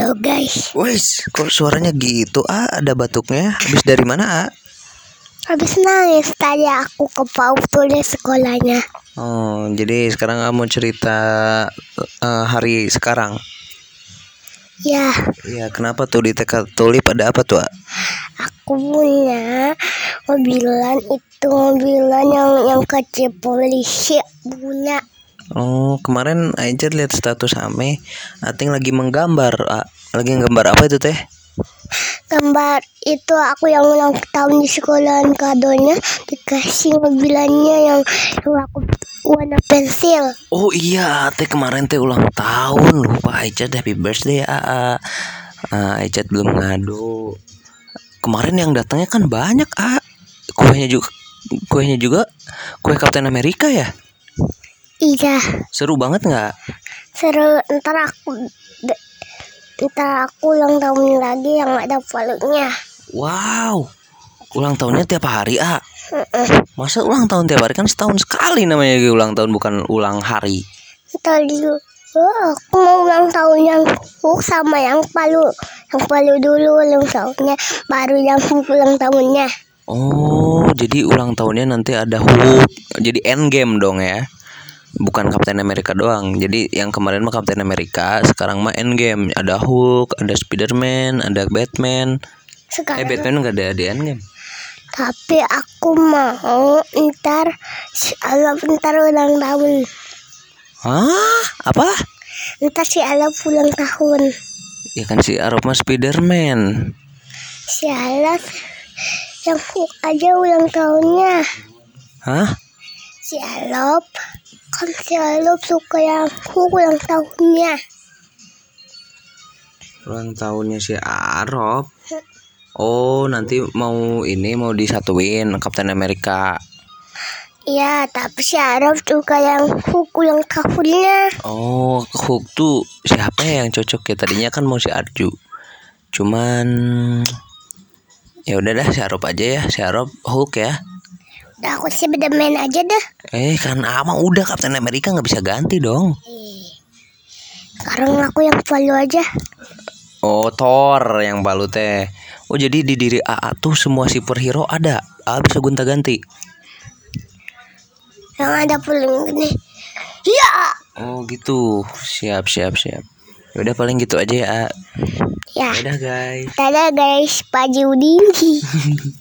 Halo guys, Wes, kok suaranya gitu? Ah, ada batuknya. Habis dari mana, Ah? habis nangis tadi aku ke PAUD tulis sekolahnya. Oh, jadi sekarang kamu cerita eh, hari sekarang. Ya, Iya, kenapa tuh di TK Tulip ada apa tuh, Ah? aku punya mobilan itu mobilan yang yang kecil polisi punya. Oh, kemarin aja lihat status Ame, Ating lagi menggambar, Ah. Lagi nggambar apa itu, Teh? Gambar itu aku yang ulang tahun di sekolahan kadonya dikasih mobilannya yang, yang aku warna pensil. Oh iya, Teh kemarin Teh ulang tahun. Lupa Aicat happy birthday, Ah. Ah, Aicat belum ngadu. Kemarin yang datangnya kan banyak, Ah. Kuenya juga kuenya juga kue Kapten Amerika ya? Iya, Seru banget nggak? seru. Ntar aku ntar aku ulang tahun lagi yang ada palunya. Wow, ulang tahunnya tiap hari, ah. Masa ulang tahun tiap hari kan setahun sekali namanya ulang tahun bukan ulang hari. Ntar dulu. Oh, aku mau ulang tahun yang Hulk sama yang palu. Yang palu dulu ulang tahunnya, baru yang ulang tahunnya. Oh, jadi ulang tahunnya nanti ada Hulk. Jadi endgame dong ya. Bukan Kapten Amerika doang. Jadi yang kemarin mah Kapten Amerika, sekarang mah endgame. Ada Hulk, ada Spiderman, ada Batman. Eh Sekarang. Batman nggak ada di endgame. Tapi aku mau ntar si Alaf ntar ulang tahun. Hah? Apa? Ntar si Alaf ulang tahun. Ya kan si Arab mah Spiderman. Si Alaf yang Hulk aja ulang tahunnya. Hah? Si Alaf kan Alaf suka yang Hulk ulang tahunnya. Ulang tahunnya si Arab. Oh, nanti mau ini mau disatuin Kapten Amerika. Iya, tapi si Alaf suka yang Hulk ulang tahunnya. Oh, Hulk tuh siapa ya yang cocok ya? Tadinya kan mau si Arju. Cuman ya udah dah si Arab aja ya, si Arab Hulk ya. Udah aku sih Spiderman aja dah. Eh kan ama udah Kapten Amerika nggak bisa ganti dong. Sekarang aku yang palu aja. Oh, Thor yang balu teh. Oh, jadi di diri AA tuh semua superhero ada. AA bisa gonta-ganti. Yang ada paling gede. Ya. Oh, gitu. Siap, siap, siap. Ya udah paling gitu aja ya. A. Ya. Udah guys. Dadah guys, Pak Judi.